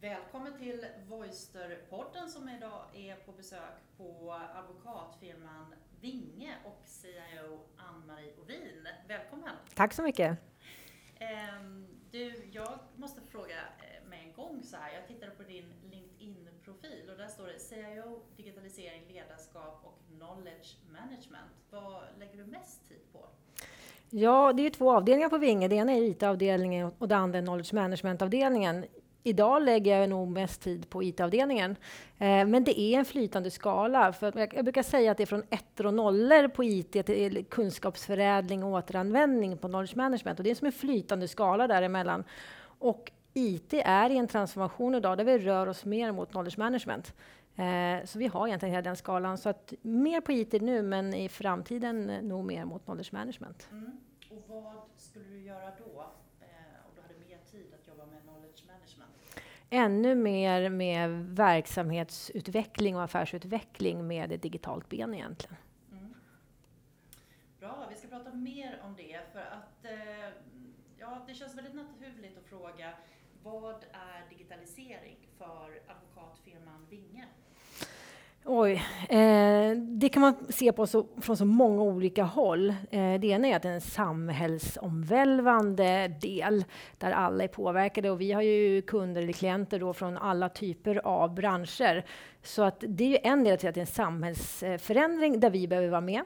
Välkommen till Voister-podden som idag är på besök på advokatfirman Vinge och CIO Ann-Marie Ovin. Välkommen! Tack så mycket! Ehm, du, jag måste fråga eh, med en gång så här. Jag tittade på din LinkedIn-profil och där står det CIO, digitalisering, ledarskap och knowledge management. Vad lägger du mest tid på? Ja, det är två avdelningar på Vinge. Det ena är IT-avdelningen och det andra är knowledge management-avdelningen. Idag lägger jag nog mest tid på IT-avdelningen. Eh, men det är en flytande skala. För jag, brukar säga att det är från ettor och nollor på IT till kunskapsförädling och återanvändning på knowledge management. Och det är som en flytande skala däremellan. Och IT är i en transformation idag där vi rör oss mer mot knowledge management. Eh, så vi har egentligen hela den skalan. Så att mer på IT nu, men i framtiden nog mer mot knowledge management. Mm. Och vad skulle du göra då? tid att jobba med knowledge management? Ännu mer med verksamhetsutveckling och affärsutveckling med ett digitalt ben egentligen. Mm. Bra, vi ska prata mer om det för att eh, ja, det känns väldigt naturligt att fråga vad är digitalisering för advokatfirman Vinge? Oj, eh, det kan man se på så, från så många olika håll. Eh, det ena är att det är en samhällsomvälvande del där alla är påverkade och vi har ju kunder eller klienter då från alla typer av branscher. Så att det är ju en del till att det är en samhällsförändring där vi behöver vara med.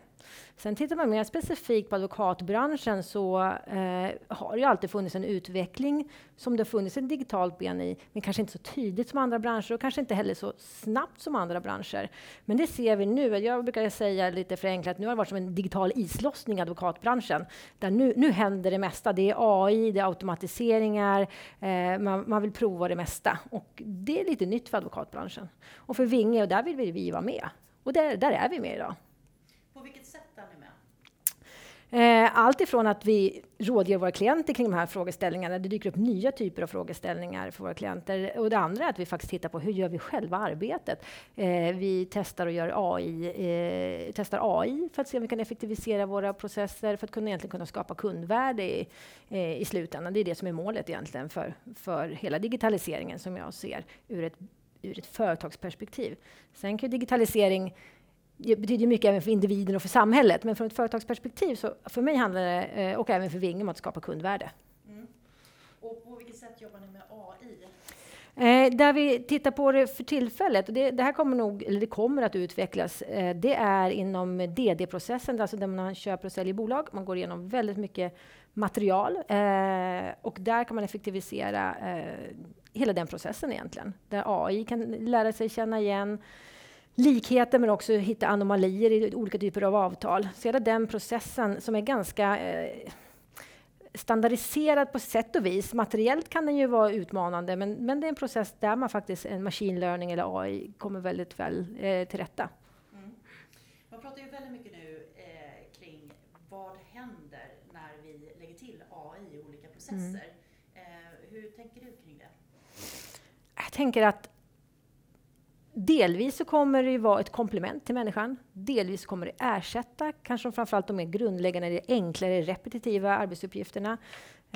Sen tittar man mer specifikt på advokatbranschen så eh, har det alltid funnits en utveckling som det har funnits ett digitalt ben i, men kanske inte så tydligt som andra branscher och kanske inte heller så snabbt som andra branscher. Men det ser vi nu. Jag brukar säga lite förenklat, nu har det varit som en digital islossning i advokatbranschen. Där nu, nu händer det mesta. Det är AI, det är automatiseringar, eh, man, man, vill prova det mesta. Och det är lite nytt för advokatbranschen. Och för Vinge, och där vill vi vara med. Och där, där är vi med idag. På vilket sätt är ni med? Eh, allt ifrån att vi rådger våra klienter kring de här frågeställningarna. Det dyker upp nya typer av frågeställningar för våra klienter. Och det andra är att vi faktiskt tittar på hur gör vi själva arbetet. Eh, vi testar och gör AI, eh, testar AI för att se om vi kan effektivisera våra processer för att kunna, egentligen kunna skapa kundvärde i, eh, i slutändan. Det är det som är målet egentligen för, för hela digitaliseringen som jag ser ur ett, ur ett företagsperspektiv. Sen kan digitalisering det betyder mycket även för individen och för samhället. Men från ett företagsperspektiv, så för mig handlar det, eh, och även för Vinge, om att skapa kundvärde. Mm. Och på vilket sätt jobbar ni med AI? Eh, där vi tittar på det för tillfället, och det, det, här kommer nog, eller det kommer att utvecklas, eh, det är inom DD-processen, alltså där man köper och säljer bolag. Man går igenom väldigt mycket material eh, och där kan man effektivisera eh, hela den processen egentligen. Där AI kan lära sig känna igen likheter men också hitta anomalier i olika typer av avtal. Så hela den processen som är ganska eh, standardiserad på sätt och vis. Materiellt kan den ju vara utmanande men, men det är en process där man faktiskt, en machine learning eller AI, kommer väldigt väl eh, till rätta. Mm. Man pratar ju väldigt mycket nu eh, kring vad händer när vi lägger till AI i olika processer. Mm. Eh, hur tänker du kring det? Jag tänker att Delvis så kommer det ju vara ett komplement till människan. Delvis kommer det ersätta kanske framförallt de mer grundläggande, de enklare, repetitiva arbetsuppgifterna.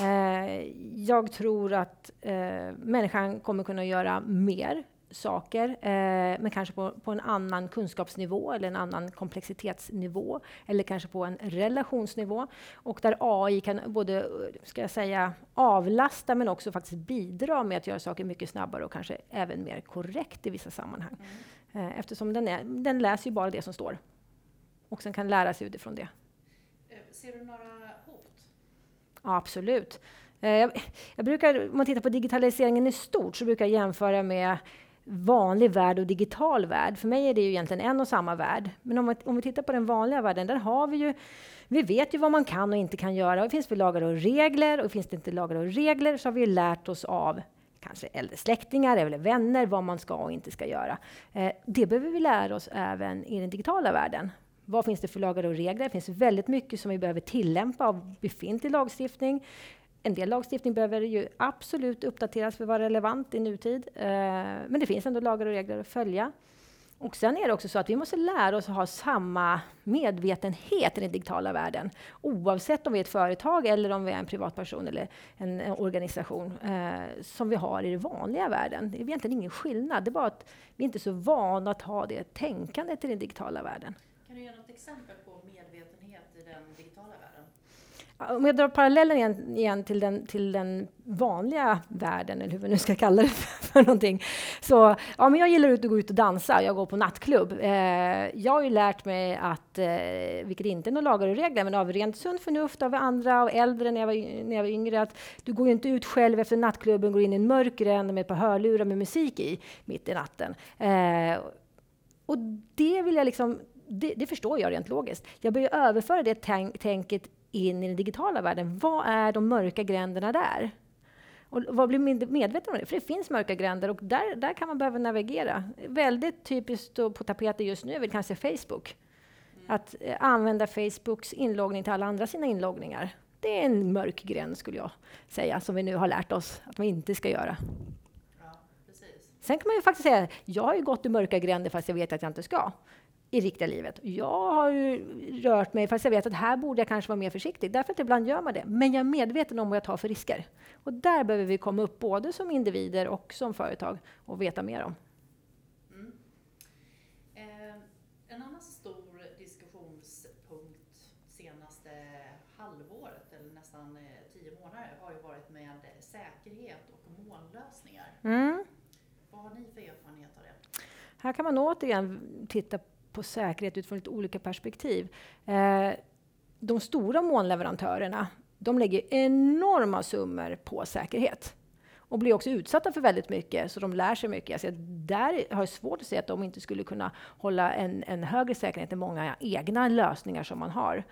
Eh, jag tror att eh, människan kommer kunna göra mer saker, eh, men kanske på, på, en annan kunskapsnivå eller en annan komplexitetsnivå eller kanske på en relationsnivå. Och där AI kan både ska jag säga, avlasta men också faktiskt bidra med att göra saker mycket snabbare och kanske även mer korrekt i vissa sammanhang. Mm. Eh, eftersom den, är, den läser ju bara det som står och sen kan lära sig utifrån det. Eh, ser du några hot? Ja, absolut. Eh, jag, jag brukar, om man tittar på digitaliseringen i stort så brukar jag jämföra med vanlig värld och digital värld. För mig är det ju egentligen en och samma värld. Men om, om vi tittar på den vanliga världen, där har vi ju vi vet ju vad man kan och inte kan göra. Det finns det lagar och regler och finns det inte lagar och regler så har vi lärt oss av kanske äldre släktingar eller vänner vad man ska och inte ska göra. Eh, det behöver vi lära oss även i den digitala världen. Vad finns det för lagar och regler? Det finns väldigt mycket som vi behöver tillämpa av befintlig lagstiftning. En del lagstiftning behöver ju absolut uppdateras för att vara relevant i nutid. Eh, men det finns ändå lagar och regler att följa. Och sen är det också så att vi måste lära oss att ha samma medvetenhet i den digitala världen. Oavsett om vi är ett företag eller om vi är en privatperson eller en, en organisation eh, som vi har i den vanliga världen. Det är egentligen ingen skillnad. Det är bara att vi inte är så vana att ha det tänkandet i den digitala världen. Kan du ge något exempel på medvetenhet i den digitala världen? Om jag drar parallellen igen, igen, till, den, till den vanliga världen, eller hur vi nu ska kalla det för någonting. Så, ja, men jag gillar att gå ut och dansa, jag går på nattklubb. Eh, jag har ju lärt mig att, eh, vilket inte är några lagar och regler, men av rent sunt förnuft av andra och äldre när jag, var, när jag var yngre, att du går ju inte ut själv efter nattklubben, går in i en mörk gränd med ett par hörlurar med musik i, mitt i natten. Eh, och det vill jag liksom det, det, förstår jag rent logiskt. Jag börjar överföra det tänk, tänket in i den digitala världen. Vad är de mörka gränderna där? Och vad blir medveten om det? För det finns mörka gränder och där, där kan man behöva navigera. Väldigt typiskt på tapeten just nu är väl kanske Facebook. Mm. Att eh, använda Facebooks inloggning till alla andra sina inloggningar. Det är en mörk gränd skulle jag säga, som vi nu har lärt oss att man inte ska göra. Ja, Sen kan man ju faktiskt säga, jag har ju gått i mörka gränder fast jag vet att jag inte ska i riktiga livet. Jag har ju rört mig, fast jag vet att här borde jag kanske vara mer försiktig. Därför att ibland gör man det. Men jag är medveten om vad jag tar för risker. Och där behöver vi komma upp både som individer och som företag och veta mer om. Mm. Eh, en annan stor diskussionspunkt senaste halvåret, eller nästan eh, tio månader, har ju varit med säkerhet och molnlösningar. Mm. Vad har ni för erfarenhet av det? Här kan man återigen titta på säkerhet utifrån lite olika perspektiv. Eh, de stora molnleverantörerna de lägger enorma summor på säkerhet och blir också utsatta för väldigt mycket, så de lär sig mycket. Alltså, där har jag svårt att se att de inte skulle kunna hålla en, en högre säkerhet än många egna lösningar som man har.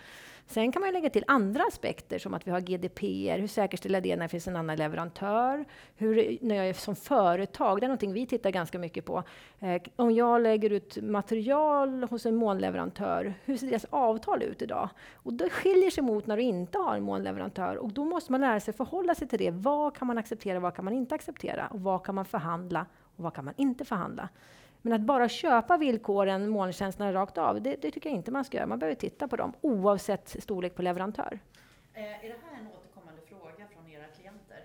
Sen kan man lägga till andra aspekter som att vi har GDPR, hur säkerställer jag det när det finns en annan leverantör? Hur, när jag är som företag, det är någonting vi tittar ganska mycket på. Eh, om jag lägger ut material hos en molnleverantör, hur ser deras avtal ut idag? Och det skiljer sig mot när du inte har en molnleverantör och då måste man lära sig förhålla sig till det. Vad kan man acceptera, vad kan man inte acceptera? Och vad kan man förhandla och vad kan man inte förhandla? Men att bara köpa villkoren, molntjänsterna rakt av, det, det, tycker jag inte man ska göra. Man behöver titta på dem oavsett storlek på leverantör. Eh, är det här en återkommande fråga från era klienter?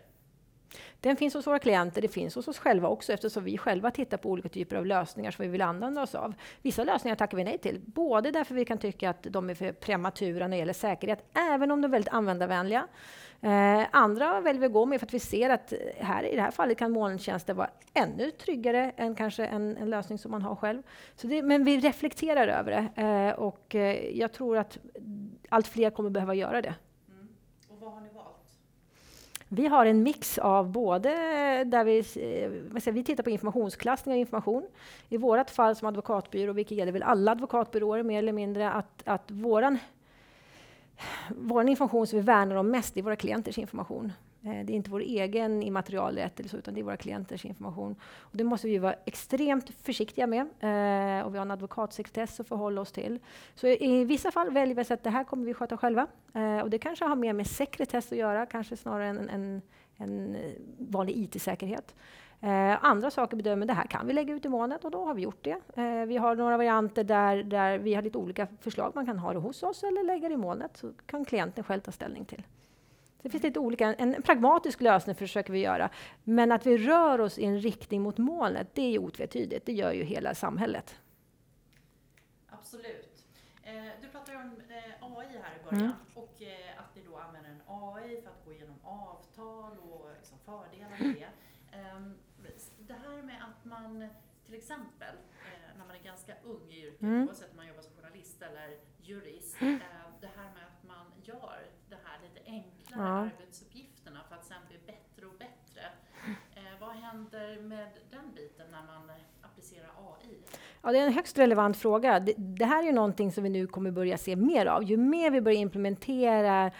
Den finns hos våra klienter, det finns hos oss själva också eftersom vi själva tittar på olika typer av lösningar som vi vill använda oss av. Vissa lösningar tackar vi nej till, både därför vi kan tycka att de är för prematura när det gäller säkerhet, även om de är väldigt användarvänliga. Eh, andra väljer vi att gå med för att vi ser att här, i det här fallet kan molntjänster vara ännu tryggare än kanske en, en lösning som man har själv. Så det, men vi reflekterar över det eh, och eh, jag tror att allt fler kommer behöva göra det. Mm. Och vad har ni valt? Vi har en mix av både där vi, eh, säger, vi tittar på informationsklassning av information. I vårt fall som advokatbyrå, vilket gäller väl alla advokatbyråer mer eller mindre, att, att våran vår information som vi värnar om mest är våra klienters information. Eh, det är inte vår egen immaterialrätt eller så, utan det är våra klienters information. Och det måste vi vara extremt försiktiga med. Eh, och vi har en advokatsekretess att förhålla oss till. Så i vissa fall väljer vi att det här kommer vi sköta själva. Eh, och det kanske har mer med sekretess att göra, kanske snarare än en, en vanlig IT-säkerhet. Eh, andra saker bedömer det här kan vi lägga ut i molnet och då har vi gjort det. Eh, vi har några varianter där, där vi har lite olika förslag. Man kan ha det hos oss eller lägga det i molnet. Så kan klienten själv ta ställning till. Det finns lite olika, en pragmatisk lösning försöker vi göra. Men att vi rör oss i en riktning mot molnet, det är ju otvetydigt. Det gör ju hela samhället. Absolut. Eh, du pratade om eh, AI här i början mm. och eh, att ni då använder en AI för att gå igenom avtal och liksom fördelar med det. Ehm, det här med att man till exempel när man är ganska ung i yrket, mm. oavsett om man jobbar som journalist eller jurist, mm. det här med att man gör enklare ja. arbetsuppgifterna för att sen bli bättre och bättre. Eh, vad händer med den biten när man applicerar AI? Ja, det är en högst relevant fråga. Det, det här är ju någonting som vi nu kommer börja se mer av. Ju mer vi börjar implementera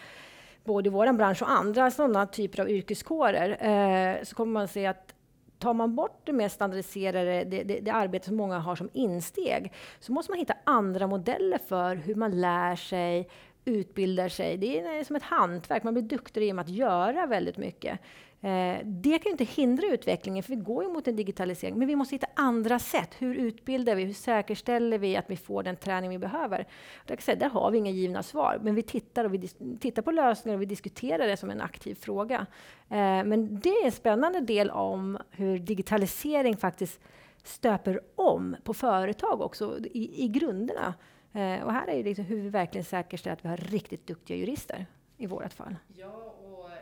både i vår bransch och andra sådana typer av yrkeskårer, eh, så kommer man se att tar man bort det mer standardiserade, det, det, det, arbete som många har som insteg, så måste man hitta andra modeller för hur man lär sig utbildar sig. Det är som ett hantverk, man blir duktigare genom att göra väldigt mycket. Eh, det kan inte hindra utvecklingen, för vi går ju mot en digitalisering. Men vi måste hitta andra sätt. Hur utbildar vi? Hur säkerställer vi att vi får den träning vi behöver? Jag säga, där har vi inga givna svar, men vi tittar, och vi tittar på lösningar och vi diskuterar det som en aktiv fråga. Eh, men det är en spännande del om hur digitalisering faktiskt stöper om på företag också, i, i grunderna. Eh, och här är det liksom hur vi verkligen säkerställer att vi har riktigt duktiga jurister i vårt fall. Ja, och eh,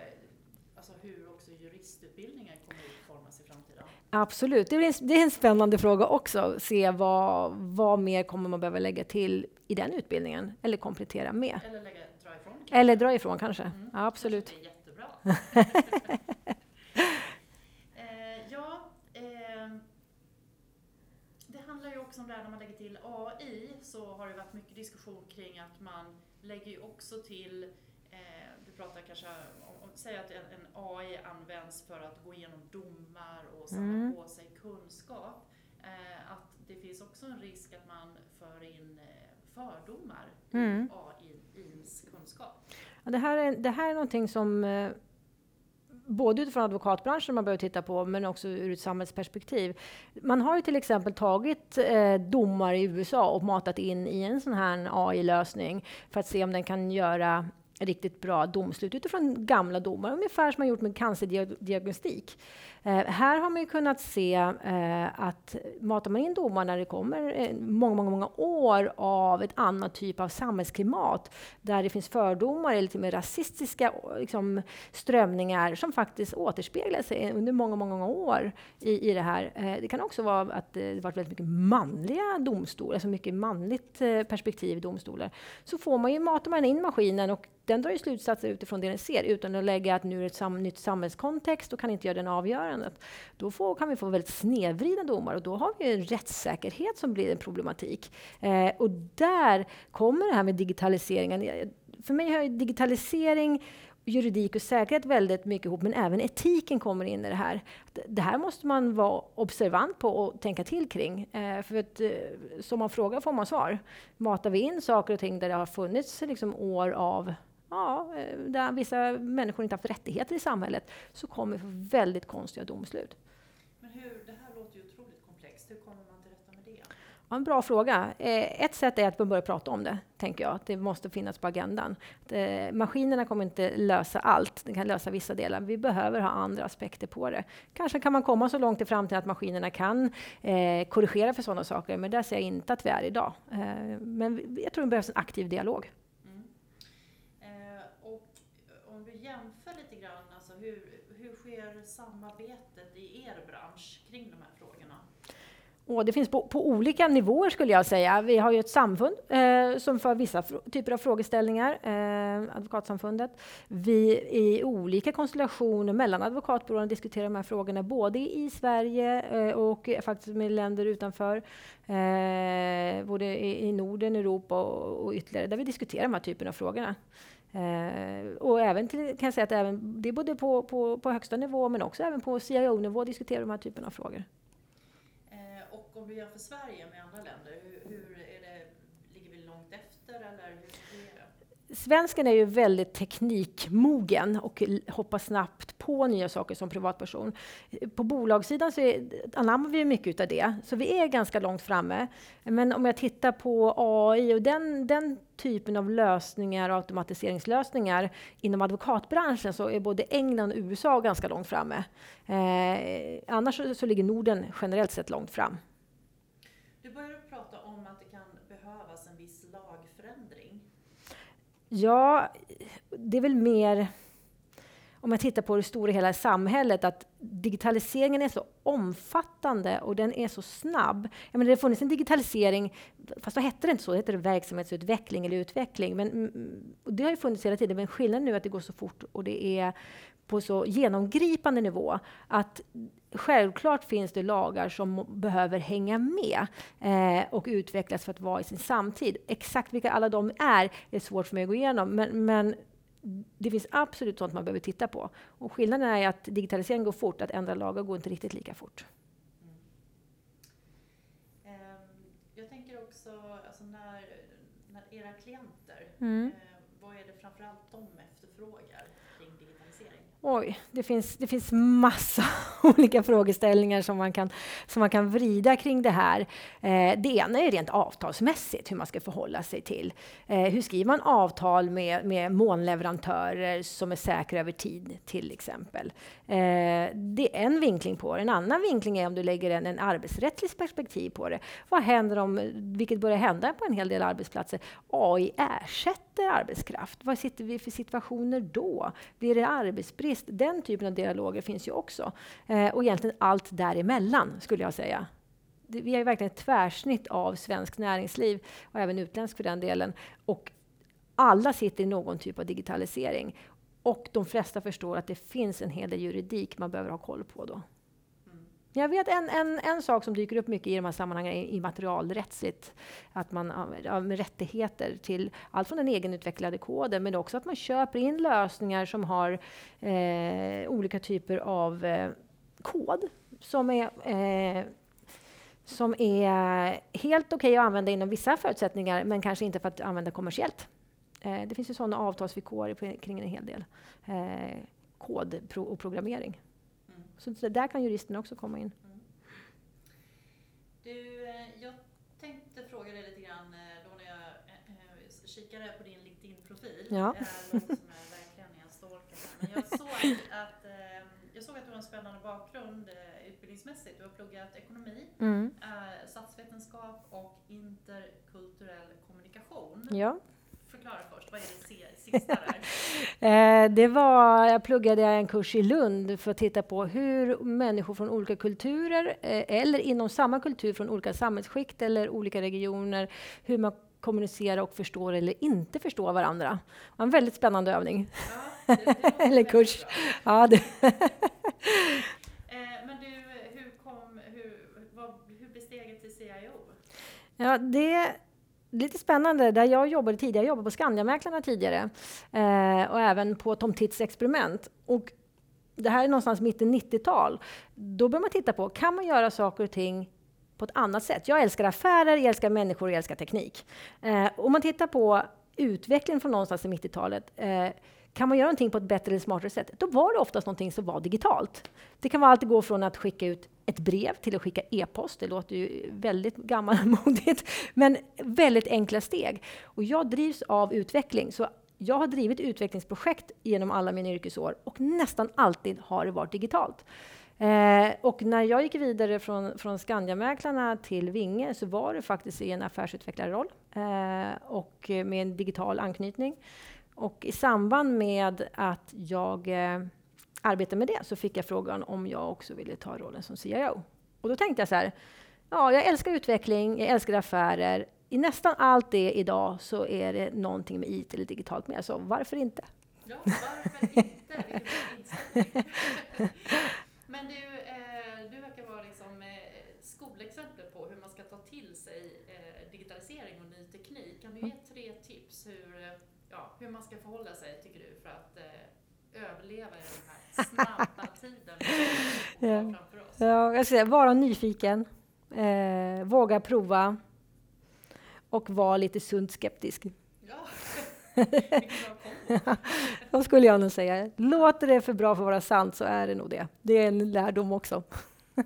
alltså hur också juristutbildningen kommer utformas i framtiden. Absolut, det är, en, det är en spännande fråga också. Se vad, vad mer kommer man behöva lägga till i den utbildningen eller komplettera med. Eller lägga, dra ifrån. Kanske. Eller dra ifrån kanske. Mm. Ja, absolut. Det är jättebra. eh, ja, eh, det här när man lägger till AI så har det varit mycket diskussion kring att man lägger ju också till eh, du pratar kanske om, säg att en, AI används för att gå igenom domar och samla mm. på sig kunskap. Eh, att det finns också en risk att man för in eh, fördomar mm. i AIs kunskap. Ja, det, här är, det här är någonting som både utifrån advokatbranschen man behöver titta på, men också ur ett samhällsperspektiv. Man har ju till exempel tagit eh, domar i USA och matat in i en sån här AI-lösning för att se om den kan göra riktigt bra domslut utifrån gamla domar, ungefär som man gjort med cancerdiagnostik. Eh, här har man ju kunnat se eh, att matar man in domar när det kommer eh, många, många, många år av ett annat typ av samhällsklimat, där det finns fördomar eller till och med rasistiska eh, liksom, strömningar som faktiskt återspeglar sig under många, många, många år i, i det här. Eh, det kan också vara att det varit väldigt mycket manliga domstolar, alltså mycket manligt eh, perspektiv i domstolar. Så får man ju, matar man in maskinen och den drar ju slutsatser utifrån det den ser utan att lägga att nu är det ett sam nytt samhällskontext och kan inte göra den avgörandet. Då får, kan vi få väldigt snedvridna domar och då har vi en rättssäkerhet som blir en problematik. Eh, och där kommer det här med digitaliseringen. För mig har digitalisering juridik och säkerhet väldigt mycket ihop, men även etiken kommer in i det här. Det här måste man vara observant på och tänka till kring. Eh, för att, eh, som man frågar får man svar. Matar vi in saker och ting där det har funnits liksom, år av ja, eh, där vissa människor inte haft rättigheter i samhället, så kommer vi få väldigt konstiga domslut. Men hur, det här låter ju otroligt komplext. Hur kommer man till rätta med det? Ja, en bra fråga. Eh, ett sätt är att börja prata om det, tänker jag. Det måste finnas på agendan. Eh, maskinerna kommer inte lösa allt, de kan lösa vissa delar. Vi behöver ha andra aspekter på det. Kanske kan man komma så långt i framtiden att maskinerna kan korrigera för sådana saker, men där ser jag inte att vi är idag. men jag tror det behövs en aktiv dialog. hur, hur sker samarbetet i er bransch kring de här frågorna? Och det finns på, på, olika nivåer skulle jag säga. Vi har ju ett samfund eh, som för vissa typer av frågeställningar, eh, Advokatsamfundet. Vi i olika konstellationer mellan advokatbyråerna diskuterar de här frågorna, både i Sverige eh, och faktiskt med länder utanför. Eh, både i, i Norden, Europa och, och ytterligare, där vi diskuterar de här typen av frågorna. Eh, och även till, kan jag säga att även, det är både på, på, på högsta nivå men också även på CIO-nivå diskuterar de här typen av frågor. Eh, och om du jämför Sverige med andra länder, hur, hur är det, ligger vi långt efter eller hur är det? Svensken är ju väldigt teknikmogen och hoppar snabbt på nya saker som privatperson. På bolagssidan så är, anammar vi mycket av det, så vi är ganska långt framme. Men om jag tittar på AI och den, den typen av lösningar, och automatiseringslösningar inom advokatbranschen så är både England och USA ganska långt framme. Eh, annars så, så ligger Norden generellt sett långt fram. Du började prata om att det kan behövas en viss lagförändring. Ja, det är väl mer om jag tittar på det stora hela samhället, att digitaliseringen är så omfattande och den är så snabb. Jag menar, det har funnits en digitalisering, fast då hette det inte så, det hette det verksamhetsutveckling eller utveckling. Men, mm, det har ju funnits hela tiden, men skillnaden nu är att det går så fort och det är på så genomgripande nivå att Självklart finns det lagar som behöver hänga med eh, och utvecklas för att vara i sin samtid. Exakt vilka alla de är, är svårt för mig att gå igenom. Men, men det finns absolut sånt man behöver titta på. Och skillnaden är att digitalisering går fort, att ändra lagar går inte riktigt lika fort. Mm. Ehm, jag tänker också, alltså när, när era klienter, mm. Eh, framförallt de efterfrågar kring digitalisering? Oj, det finns, det finns massa olika frågeställningar som man kan, som man kan vrida kring det här. Eh, det ena är rent avtalsmässigt, hur man ska förhålla sig till. Eh, hur skriver man avtal med, med månleverantörer som är säkra över tid, till exempel? Eh, det är en vinkling på det. En annan vinkling är om du lägger en, en arbetsrättslig perspektiv på det. Vad händer om, vilket börjar hända på en hel del arbetsplatser, AI ersätter arbetskraft? Vad sitter vi för situationer då? Blir det arbetsbrist? Den typen av dialoger finns ju också. Eh, och egentligen allt däremellan, skulle jag säga. Vi är verkligen ett tvärsnitt av svenskt näringsliv, och även utländskt för den delen. Och alla sitter i någon typ av digitalisering. Och de flesta förstår att det finns en hel del juridik man behöver ha koll på då. Men Jag vet en, en, en sak som dyker upp mycket i de här sammanhangen immaterialrättsligt. Att man har med rättigheter till allt från den egenutvecklade koden men också att man köper in lösningar som har eh, olika typer av eh, kod som är eh, som är helt okej okay att använda inom vissa förutsättningar men kanske inte för att använda kommersiellt. Eh, det finns ju sådana avtalsvillkor kring en hel del eh, kod och programmering. Så där kan juristerna också komma in. Mm. Du, eh, jag tänkte fråga dig lite grann då när jag kikade på din LinkedIn-profil. Ja. som är verkligen en stalker Men jag såg, att, jag såg att du har en spännande bakgrund utbildningsmässigt. Du har pluggat ekonomi, mm. statsvetenskap och interkulturell kommunikation. Ja förklara först, vad är det sista där? Eh, det var, jag pluggade en kurs i Lund för att titta på hur människor från olika kulturer, eh, eller inom samma kultur från olika samhällsskikt eller olika regioner, hur man kommunicerar och förstår eller inte förstår varandra. Det var en väldigt spännande övning. Ja, eller kurs. Ja, det. Eh, men du, hur, kom, hur, vad, hur blev steget till CIO? Ja, det lite spännande, där jag jobbade tidigare, jag jobbade på Skandiamäklarna tidigare eh, och även på Tom Tits experiment. Och det här är någonstans mitten 90-tal. Då bör man titta på, kan man göra saker och ting på ett annat sätt? Jag älskar affärer, jag älskar människor, jag älskar teknik. Eh, om man tittar på utvecklingen från någonstans i 90-talet eh, kan man göra någonting på ett bättre eller smartare sätt, då var det oftast någonting som var digitalt. Det kan vara allt gå från att skicka ut ett brev till att skicka e-post. Det låter ju väldigt gammalmodigt, men väldigt enkla steg. Och jag drivs av utveckling, så jag har drivit utvecklingsprojekt genom alla mina yrkesår och nästan alltid har det varit digitalt. Eh, och när jag gick vidare från, från Skandiamäklarna till Vinge så var det faktiskt i en affärsutvecklarroll eh, och med en digital anknytning. Och i samband med att jag eh, arbetade med det så fick jag frågan om jag också ville ta rollen som CIO. Och då tänkte jag så här, ja, jag älskar utveckling, jag älskar affärer. I nästan allt det idag så är det någonting med IT eller digitalt med, så varför inte? Ja, varför inte? Men du, eh, du verkar vara liksom, eh, skolexempel på hur man ska ta till sig eh, digitalisering och ny teknik. Kan du ge tre tips hur eh, ja, hur man ska förhålla sig, tycker du, för att eh, överleva i den här snabba tiden som ja. framför oss? Ja, jag säga, vara nyfiken, eh, våga prova och vara lite sunt skeptisk. Ja, Då skulle jag nog säga. Låter det för bra för att vara sant så är det nog det. Det är en lärdom också. Ja,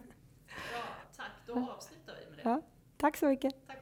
tack. Då avslutar vi med det. Ja, tack så mycket. Tack